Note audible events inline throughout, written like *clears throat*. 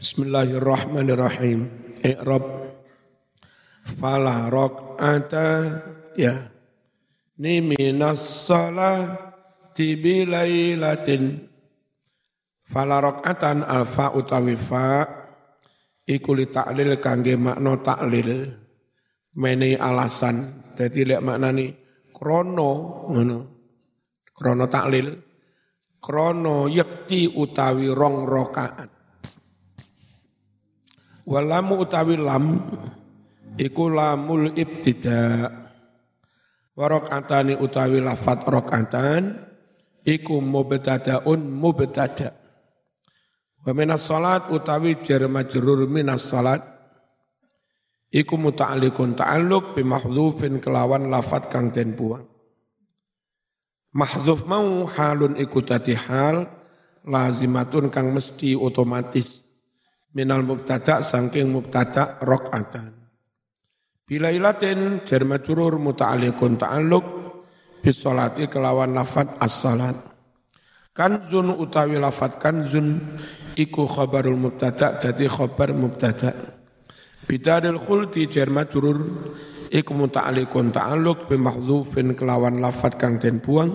Bismillahirrahmanirrahim. I'rab. Fala raq'ata. Ya. Ni minas salati bilailatin fala raq'atan alfa utawi fa. Iku li ta'lil kangge makna ta'lil. Meni alasan. Dadi lek maknani krono ngono. Krono taklil krono yekti utawi rong rakaat Walamu utawi lam iku lamul ibtida. Warokatani utawi lafat rokatan iku mubtadaun mubtada. Wa minas salat utawi jar majrur minas salat iku muta'alliqun ta'alluq bi kelawan lafat kang den buang. Mahdhuf mau halun iku dadi hal lazimatun kang mesti otomatis minal mubtada sangking mubtada rokatan. Bila ilatin jar majrur muta'alliqun ta'alluq bis salati kelawan lafat as-salat. Kanzun utawi lafat kanzun iku khabarul mubtada jadi khabar mubtada. Bidadil khulti jar majrur iku muta'alliqun ta'alluq bi mahdhufin kelawan lafat kang den buang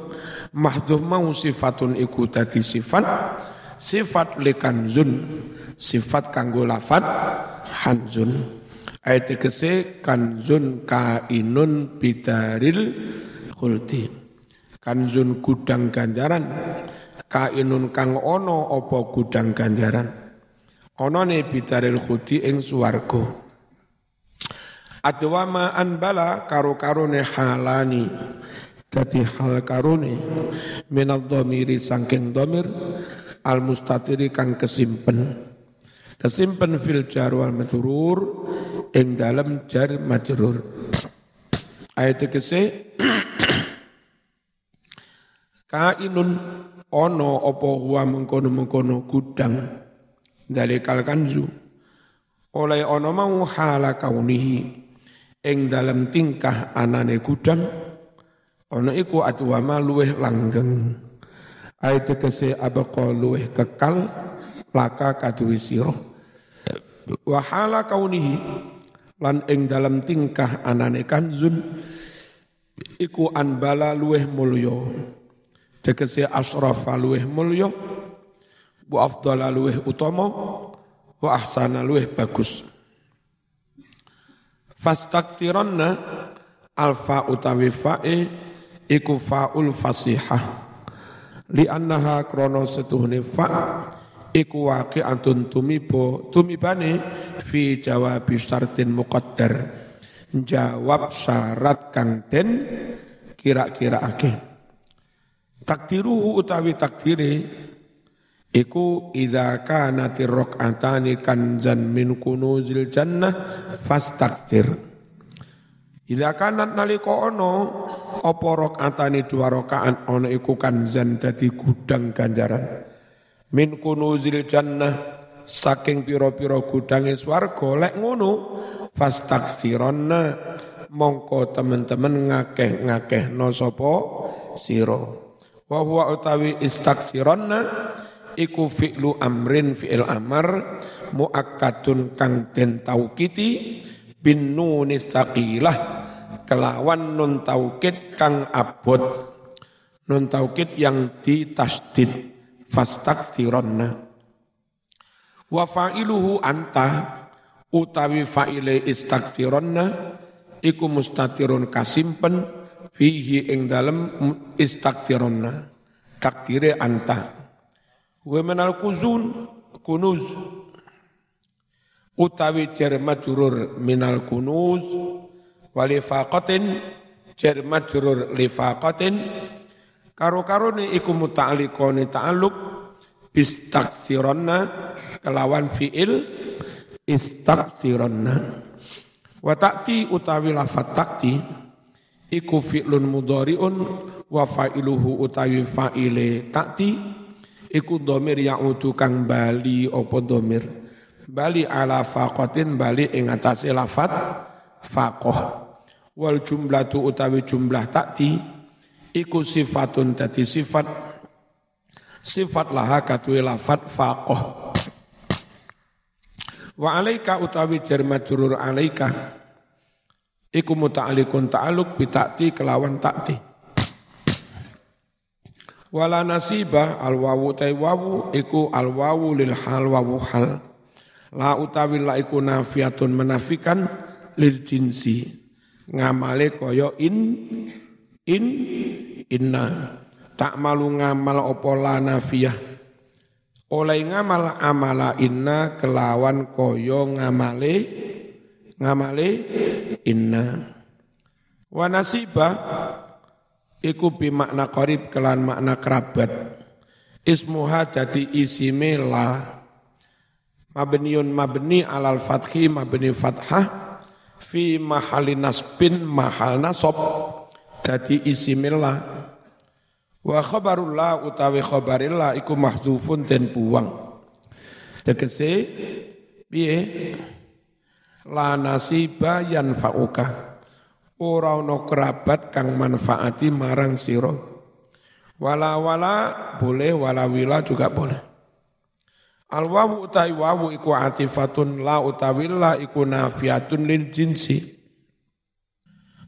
mahdhuf mau sifatun iku dadi sifat sifat likanzun sifat kanggo lafat hanzun. Ayat kese kanzun kainun bidaril khuldi. Kanzun gudang ganjaran kainun kang ono opo gudang ganjaran? Ono ne bidaril khuldi ing suwargo adwama anbala karo-karone halani. Jadi hal karone minad dhamiri sangking dhamir al mustatiri kang kesimpen kesimpen fil jar wal majrur ing dalam jar majrur. Ayat kese *clears throat* kainun ono opo huwa mengkono mengkono gudang dalikal kanzu. Oleh ono mau hala kaunihi ing dalam tingkah anane gudang ono iku atuwama luweh langgeng. Ayat kese abaqa luweh kekal laka kaduwi sira wa hala kaunihi lan ing dalam tingkah anane kanzun iku anbala luweh mulya. Tegese asrafa luweh mulya wa afdala luweh utama wa ahsana luweh bagus. Fastakthiranna alfa utawi fae iku faul fasihah. Li annaha krono setuhne fa iku antun tumibo tumibane fi jawab syartin muqaddar jawab syarat kang den kira-kira ake takdiruhu utawi takdire iku idza kanati rakaatani kanzan min kunuzil jannah fastakthir Ila kanat nalika ono apa rakaatane dua rakaat ono iku kanzan dadi gudang ganjaran. Min kunuzil jannah saking pira-pira gudange swarga lek ngono fastakfironna mongko teman-teman ngakeh-ngakeh no sapa sira. Wa utawi istakfironna iku fi'lu amrin fi'il amar muakkadun kang den taukiti bin nuni saqilah kelawan nun taukid kang abot nun taukid yang ditasdid fastakthironna. Wa fa'iluhu anta utawi fa'ile istakthironna iku mustatirun kasimpen fihi ing dalem istakthironna. Takdire anta. Wa menal kuzun kunuz. Utawi jar majrur minal kunuz walifaqatin jar majrur lifaqatin karo-karone iku muta'alliqone ta'alluq bistaksiranna kelawan fiil istaksiranna wa ta'ti utawi lafat ta'ti iku fi'lun mudhari'un wa fa'iluhu utawi fa'ile ta'ti iku domir ya'udu kang bali opo domir bali ala faqatin bali ing atase lafat faqah. Wal jumlatu utawi jumlah takti iku sifatun dadi sifat sifat laha katui lafat faqah Wa alaika utawi jar majrur alaika iku muta'alliqun ta'alluq bi ta'ti kelawan ta'ti. Wala nasiba al wawu tai wawu iku al wawu lil hal wawu hal. La utawi la iku nafiatun menafikan lil jinsi. Ngamale koyo in in inna tak malu ngamal opo la nafiyah oleh ngamal amala inna kelawan koyo ngamale ngamale inna. Wa nasiba iku makna qarib kelan makna kerabat. Ismuha dadi isime la. Mabniun mabni alal fathi mabni fathah fi mahali nasbin mahal nasab dadi isimillah Wa khabarullah utawi khabarillah iku mahdhufun den buang. Tegese piye? La nasiba yanfa'uka. Ora ana kerabat kang manfaati marang sira. Wala wala boleh wala wila juga boleh. Al wawu utawi wawu iku atifatun la utawi la iku nafiatun lil jinsi.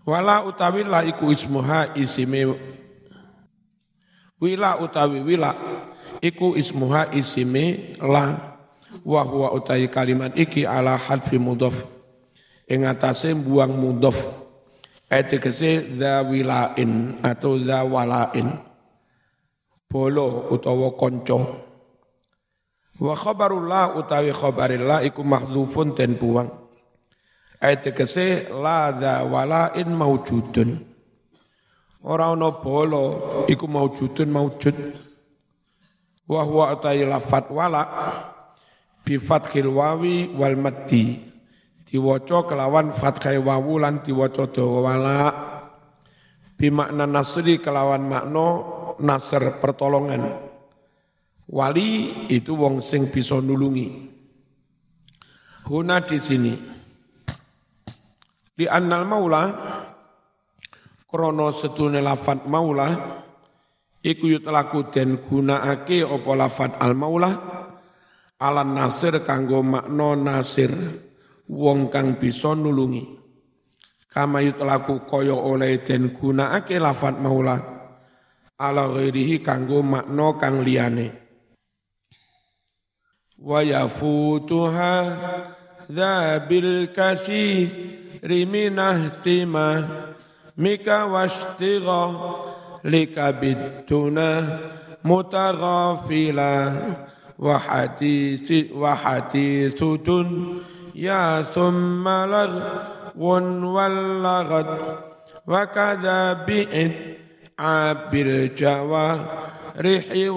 Wala utawi la iku ismuha isime Wila utawi wila iku ismuha isime la. Wa huwa utawi kalimat iki ala hadfi mudhaf ing atase buang mudhaf etikese za wilain atau za walain. Bolo utawa kanca wa khabarullah utawi khabarillah iku mahdzufun den buang etikese la za walain maujudun Ora ana bala iku maujudun maujud. Wa huwa atai lafat wala bi fathil wawi wal maddi. Diwaca kelawan fathai wawu lan diwaca dawa wala. Bi makna nasri kelawan makna nasr pertolongan. Wali itu wong sing bisa nulungi. Huna di sini. Di annal maula krono setune lafat maula iku yutlaku den gunakake apa lafat al maula alan nasir kanggo makna nasir wong kang bisa nulungi. Kama yutlaku kaya oleh den gunakake lafat maula ala ghairihi kanggo makna kang liyane. Wa yafutuha dzabil kasi riminah timah mika washtiga lika biduna mutaghafila wa hadisi wa hadithutun ya thumma laghwun wal laghat wa kadha bi'id abil jawa rihi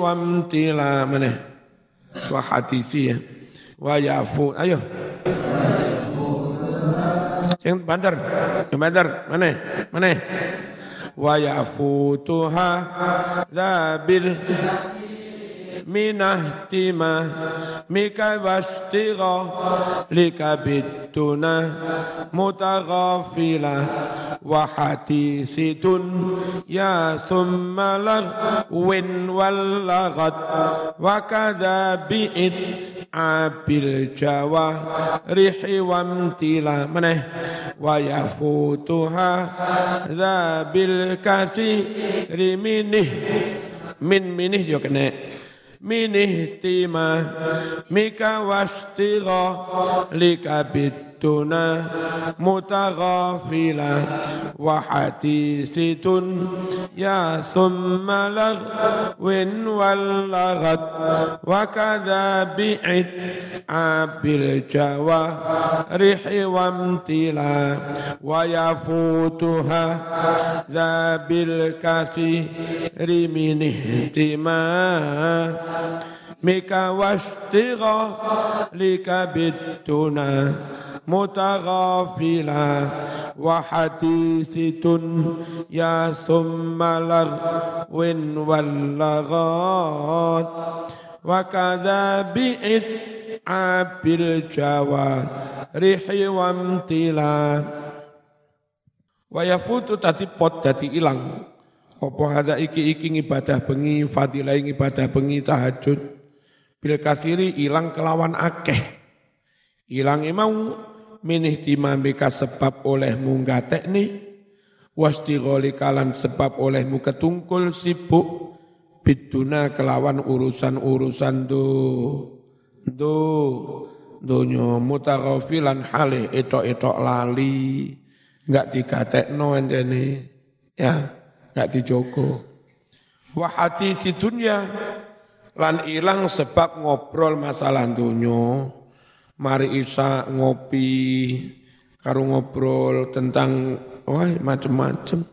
bandar, yang bandar, mana? Mana? Wa yafutuha dzabil minahtima mika wastiga lika bituna mutaghafila wa hatisitun ya thumma lagwin wal abil jawa rihi wamtila maneh wa yafutuha dzabil kasi riminih. Min minih yo kena minih tima mika wastiga likabit tuna mutaghafila wa hadisitun ya summa lagwin wal laghat wa kadha bi'id abil jawa rihi wamtila wa yafutuha dhabil kasi rimini tima mika wastiga lika bituna متغافلا وحديث يا ثم لغو واللغات وكذا بإتعاب الجوارح وامتلا Wayafutu tadi pot dadi ilang. Apa hadza iki iki ibadah bengi, fadilah ibadah bengi tahajud. Bil kasiri ilang kelawan akeh Ilang mau minih timambika sebab olehmu ngatekni. Wastigoli kalan sebab olehmu ketungkul sibuk. Biduna kelawan urusan-urusan do do donyo mutaghafilan halih etok-etok lali. Enggak digatekno anjene ya enggak dijogo. Wa hati di dunya lan ilang sebab ngobrol masalah dunyo mari isa ngopi karo ngobrol tentang wah macem-macem.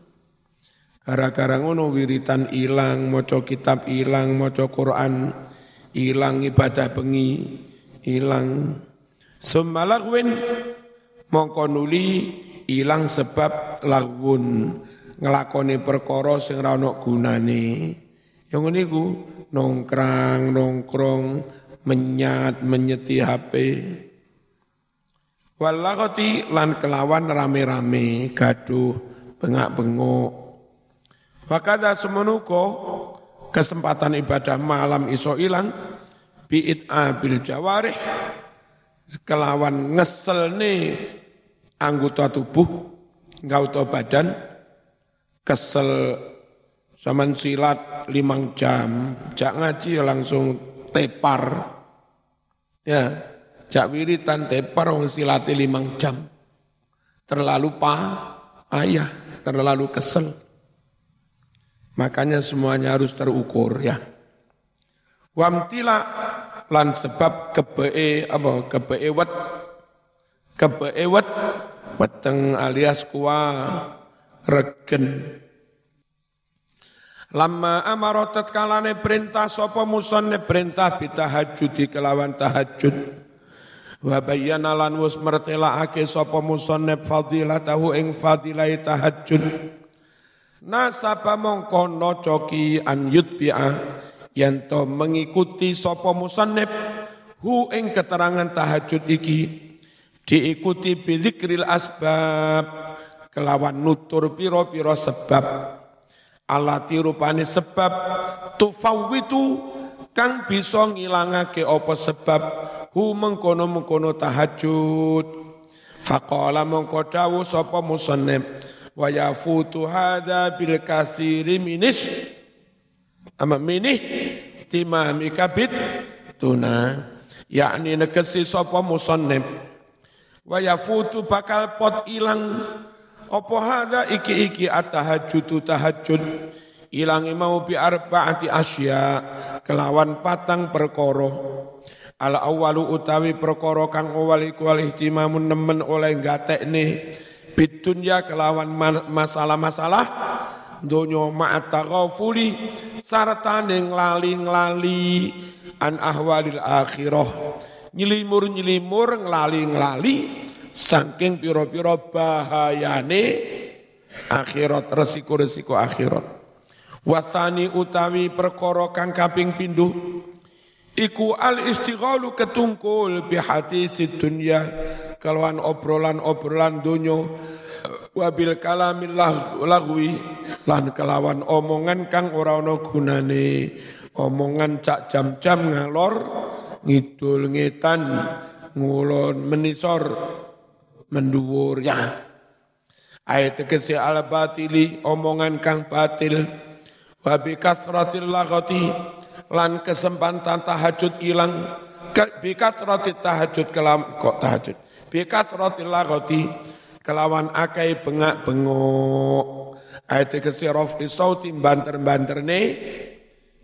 Gara-gara ngono wiritan ilang, maca kitab ilang, maca Quran ilang, ibadah bengi ilang. Sumalagwin mongko nuli ilang sebab lagwun ngelakoni perkara sing ora ana gunane. Yang niku nongkrang, nongkrong, menyat, menyeti HP. Walakoti lan kelawan rame-rame gaduh bengak-bengok. Fakada semenuko kesempatan ibadah malam iso ilang bi'it'a bil jawarih kelawan ngesel nih anggota tubuh ngauto badan kesel zaman silat limang jam jak ngaji langsung tepar. Ya, jak wiritan tepar wong silate limang jam. Terlalu pa ayah, terlalu kesel. Makanya semuanya harus terukur ya. Wamtila lan sebab kebee apa kebee wet kebee wet weteng alias kuah regen Lama amarotat kalane perintah sapa musonne perintah bitahajudi kelawan tahajud. Wa bayyana lan wus mertelaake sapa musannif fadilatahu ing fadilai tahajud. Nasaba mongko nocoki an yutbi'a yanto mengikuti sapa musannif hu ing keterangan tahajud iki diikuti bidzikril asbab kelawan nutur piro-piro sebab alati rupane sebab tufawitu kang bisa ngilangake apa sebab hu mengkono-mengkono tahajud. Faqala mongko dawuh sapa musannif wa yafutu hadza bil kasiri minis. Ama minih timami kabit tuna. Yakni negesi sapa musannif wa yafutu bakal pot ilang apa hadza iki-iki at-tahajjudu tahajud ilangi mau bi arbaati asya kelawan patang perkara. Al awwalu utawi perkara kang awal iku al ihtimamun nemen oleh gatekne bidunya kelawan masalah-masalah donya ma'at taghafuli sarta ning lali-lali an ahwalil akhirah. Nyelimur-nyelimur nglali-nglali saking piro-piro bahayane akhirat resiko-resiko akhirat. Wasani utawi perkara kang kaping pindho iku al istighalu ketungkul bi hadis dunya kalawan obrolan-obrolan donya wabil kalamil lagwi lan kelawan omongan kang ora ana gunane. Omongan cak jam-jam ngalor ngidul ngetan ngulon menisor menduwur ya. Ayat tegesi al batili omongan kang batil. Wa bi kasratil lagati lan kesempatan tahajud ilang. Bi kasratil tahajud kelam kok tahajud? Bi kasratil lagati kelawan akai bengak bengok ayat tegesi rafi sauti banter-banterne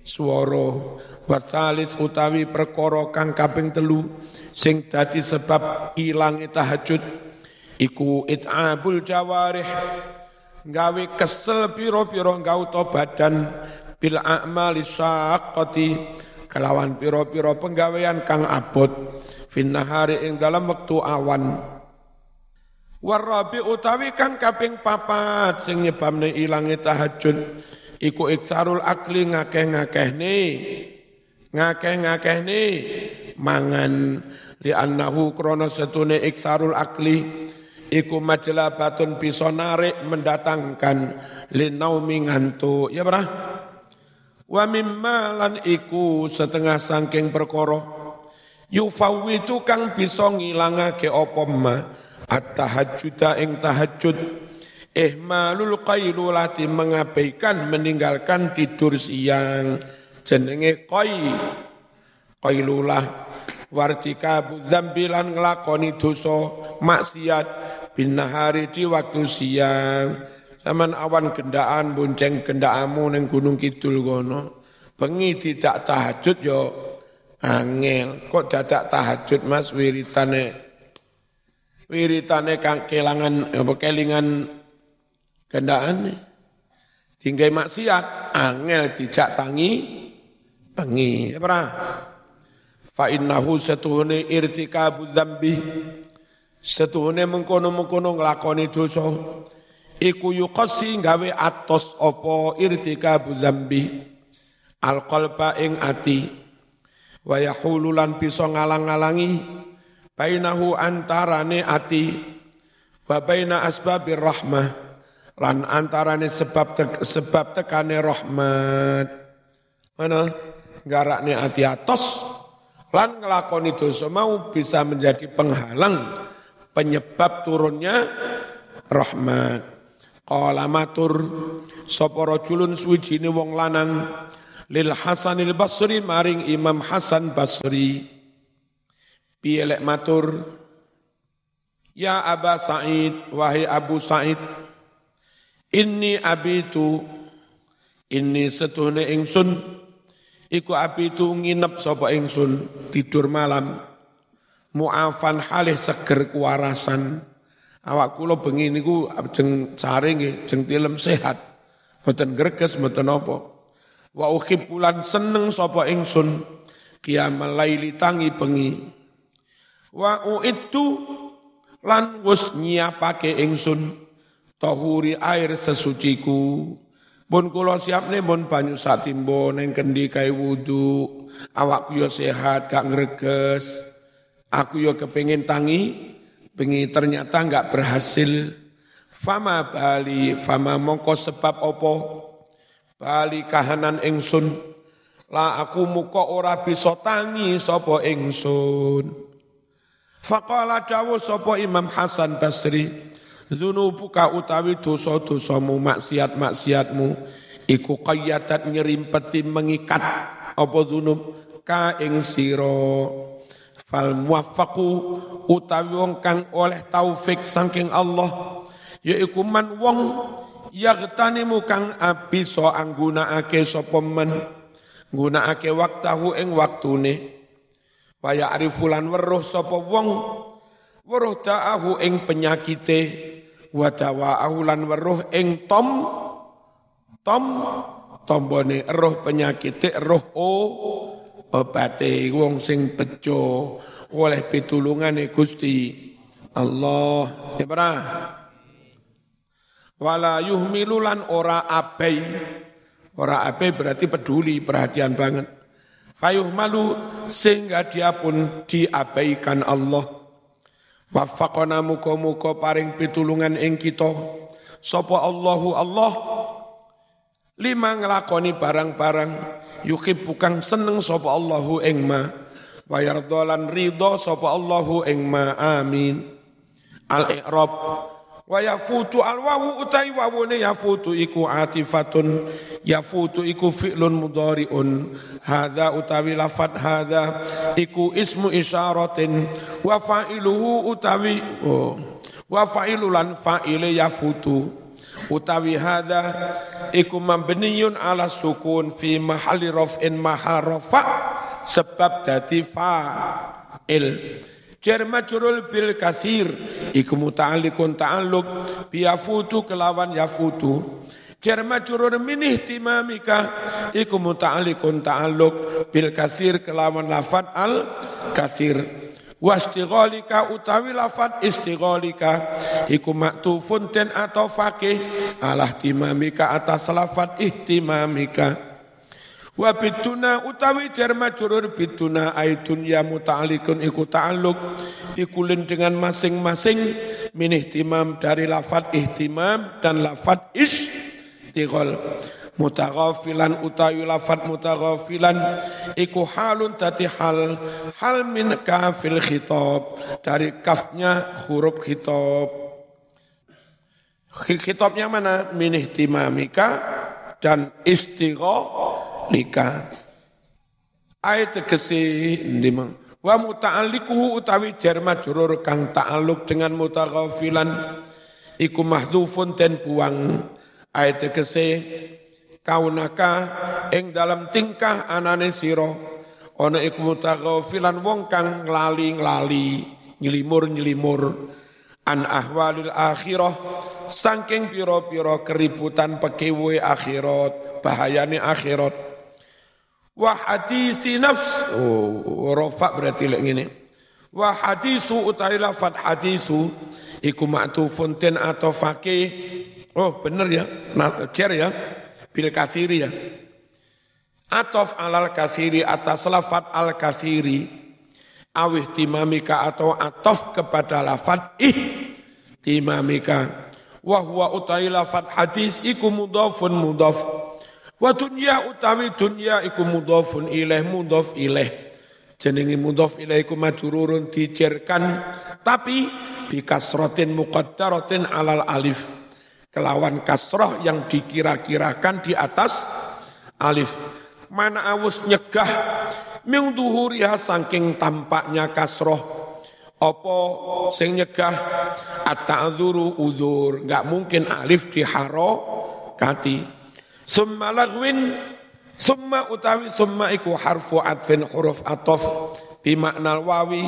swara watalis utawi perkara kang kaping telu sing dadi sebab ilangi tahajud iku it'abul jawarih. Gawe kesel piro-piro ngauto badan. Bil a'mali syaqqati. Kelawan piro-piro penggawean kang abot. Finnahari ing dalam waktu awan. Warabi utawi kang kaping papat sing nyebabne ilange tahajud. Iku iksarul akli ngakeh-ngakehne. Ngakeh-ngakehne. Mangan. Li annahu krana setune iksarul akli iku majlabatun bisa narik mendatangkan linaumi ngantuk. Ya berah wa mimma lan iku setengah sangking perkara. Yufawitu kang bisa ngilangake apa ma? At-tahajjuda ing tahajud ihmalul qailulati mengabaikan meninggalkan tidur siang. Jenenge qai. Qailulah. Wartika dzambilan nglakoni dosa. Maksiat binahari di waktu siang Zaman awan gendaan bonceng gendaamu neng Gunung Kidul kono. Bengi tidak tahajud yo angel. Kok dadak tahajud Mas wiritane wiritane kang kelangan apa kelingan gendaan tinggai maksiat angel dijak tangi bengi. Ya pernah? Fa innahu satuhune irtikabu dzambi setuhune mengkono-mengkono nglakoni dosa. Iku yuqasi gawe atos opo irtika buzambi alqalba ing ati. Wa yahululan bisa ngalang-alangi bainahu antarane ati. Wa baina asbabir rahmah lan antarane sebab te, sebab tekane rahmat. Mana? Garakne ati atos lan ngelakoni dosa mau bisa menjadi penghalang penyebab turunnya rahmat Qala matur sapa rajulun suwijine wong lanang? Lil Hasanil Basri maring Imam Hasan Basri. Piye matur? Ya Aba Sa'id wahai Abu Sa'id inni abitu inni setuhne ingsun iku abitu nginep sapa ingsun tidur malam muafan halih seger kuwarasan Awak kula bengi niku jeng sare nggih, jeng tilem sehat. Mboten greges mboten apa. Wa ukhibulan seneng sapa ingsun kiamal laili tangi bengi. Wa uitu lan wis nyiapake ingsun tahuri air sesuciku. Pun kula siapne pun banyu satimbo neng kendi kae wudu. Awakku yo sehat gak ngreges. Aku yo kepengin tangi Bengi ternyata enggak berhasil. Fama bali, fama mongko sebab opo. Bali kahanan ingsun. La aku muka ora bisa tangi sopo ingsun. Faqala dawu sopo Imam Hasan Basri. Zunubuka utawi dosa-dosamu, maksiat-maksiatmu. Iku qayatat nyerimpeti mengikat. Apa zunub? Ka ing fal muwaffaqu utawi wong kang oleh taufik saking Allah yaiku man wong yaghtanimu kang bisa anggunakake sapa men nggunakake waktahu ing waktune. Wa ya'rifulan weruh sapa wong? Weruh da'ahu ing penyakite. Wa dawa'ahu lan weruh ing tom? Tom? Tombone roh penyakite roh o obate wong sing bejo oleh pitulungane Gusti Allah. Ya para wala yuhmilulan ora abai. Ora abai berarti peduli perhatian banget. Fayuh malu sehingga dia pun diabaikan Allah. Wafaqana muka-muka paring pitulungan ing kita. Sapa Allahu Allah Lima ngelakoni barang-barang yuki bukan seneng sapa Allahu ing ma. Wa ridho sapa Allahu ing ma amin. Al i'rab wa yafutu al wawu utai wawune yafutu iku atifatun yafutu iku fi'lun mudhari'un. Hadza utawi lafat hadza iku ismu isyaratin. Wa fa'iluhu utawi oh, wa fa'ilulan fa'ile yafutu utawi hadza iku mabniyun ala sukun fi mahalli raf'in sebab dadi fa'il. Jar majrul bil kasir iku muta'alliqun ta'alluq bi yafutu kelawan yafutu. Jar majrur min ihtimamika iku muta'alliqun ta'alluq bil kasir kelawan lafat al kasir wastighalika utawi lafat istighalika iku maktufun ten atau fakih alah timamika atas lafat ihtimamika. Wa bituna utawi jar majrur bituna aitun ya muta'alliqun iku ta'alluq dikulin dengan masing-masing min ihtimam dari lafat ihtimam dan lafat istighal mutaghafilan utawi lafat mutaghafilan iku halun tati hal hal min kafil khitab dari kafnya huruf khitab. Khitabnya mana? Min ihtimamika dan istighalika. Ayat ndimang wa muta'alliquhu utawi jar majrur kang ta'alluq dengan mutaghafilan iku mahdhufun ten buang. Ayat kese kaunaka ing dalam tingkah anane sira. Ana iku mutaghafilan wong kang lali-lali nyelimur-nyelimur an ahwalil akhirah saking pira-pira keributan pekewe akhirat bahayane akhirat. Wa hadisi nafs oh rafa berarti lek ngene. Wa hadisu utai lafat hadisu iku ma'tufun ten atau fakih. Oh bener ya nah, ya bil kasiri ya. Atof alal kasiri atas lafat al kasiri. Awih timamika atau atof kepada lafat ih timamika. Wahwa utai lafat hadis iku mudofun mudof. Wa dunya utawi dunya iku mudofun mudof ilaih. Jenengi mudof ilaih iku majururun dicerkan. Tapi bikasrotin muqaddaratin alal alif kelawan kasroh yang dikira-kirakan di atas alif. Mana awus nyegah ming duhuriha saking tampaknya kasroh. Opo sing nyegah at-ta'dzuru udzur, enggak mungkin alif diharo kati. Summa lagwin summa utawi summa iku harfu atfin huruf atof bimakna wawi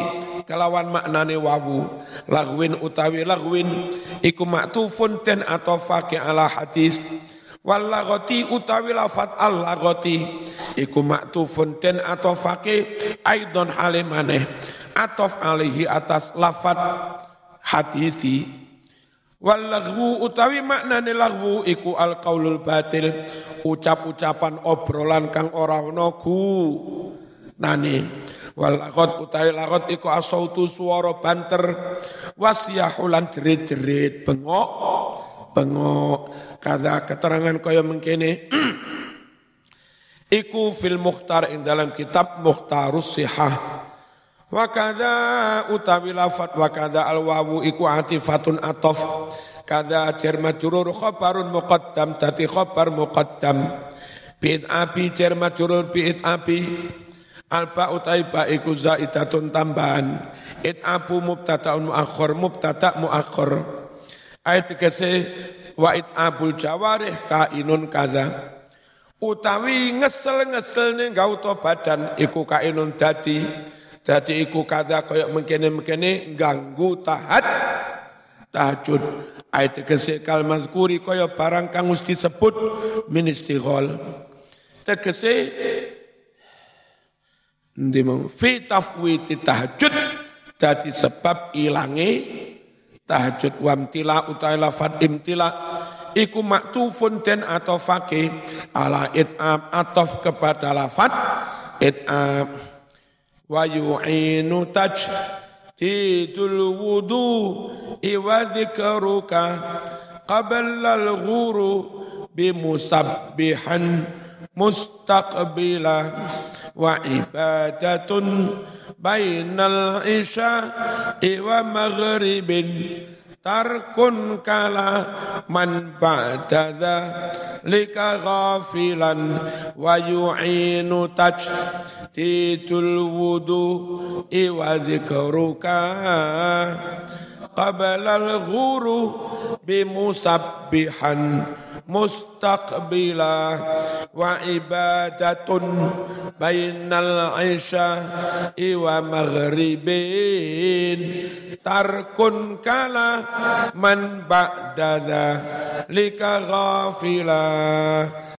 kelawan maknane wawu. Lagwin utawi lagwin iku maktufun ten atau fakih ala hadis. Wal lagoti utawi lafat al lagoti iku maktufun ten atau fakih aidon halimane atof alihi atas lafat hadisi. Wal lagwu utawi maknane lagwu iku al qaulul batil. Ucap-ucapan obrolan kang ora ono nani wal lagot utawi lagot iku asautu suara banter. Wasyahulan jerit-jerit. Bengok bengok. Kaza keterangan kaya mengkene. *clears throat* Iku fil mukhtar ing dalam kitab mukhtarus sihah. Wa kadza utawi lafat wa kadza al wawu iku atifatun atof. Kadza jar majrur khabarun muqaddam tati khabar muqaddam. Bi'id abi jar majrur bi'id abi Alba utai ba iku zaidatun tambahan. It abu mubtada'un muakhir mubtada' muakhir. Ayat kese wa it abul jawarih kainun kaza. Utawi ngesel-ngesel ning gauto badan iku kainun dadi. Dadi iku kaza kaya mengkene-mengkene ganggu tahat tahajud. Ayat kese kal mazkuri kaya barang kang disebut min istighol. Tegese Ndi mau fi tafwiti tahajud dadi sebab ilange tahajud. Wamtila utawi lafat imtila iku maktufun den atau fakih ala it'am atof kepada lafat it'am. Wa yu'inu taj tidul wudu iwa zikruka qabla al-ghuru bimusabbihan mustaqbila wa ibadatun bainal isya'i wa maghribin tarkun kala man ba'da lika ghafilan wa yu'inu tajtitul wudu wa mustaqbila wa ibadatun bainal isya'i wa maghribin. Tarkun kala man ba'da lika ghafila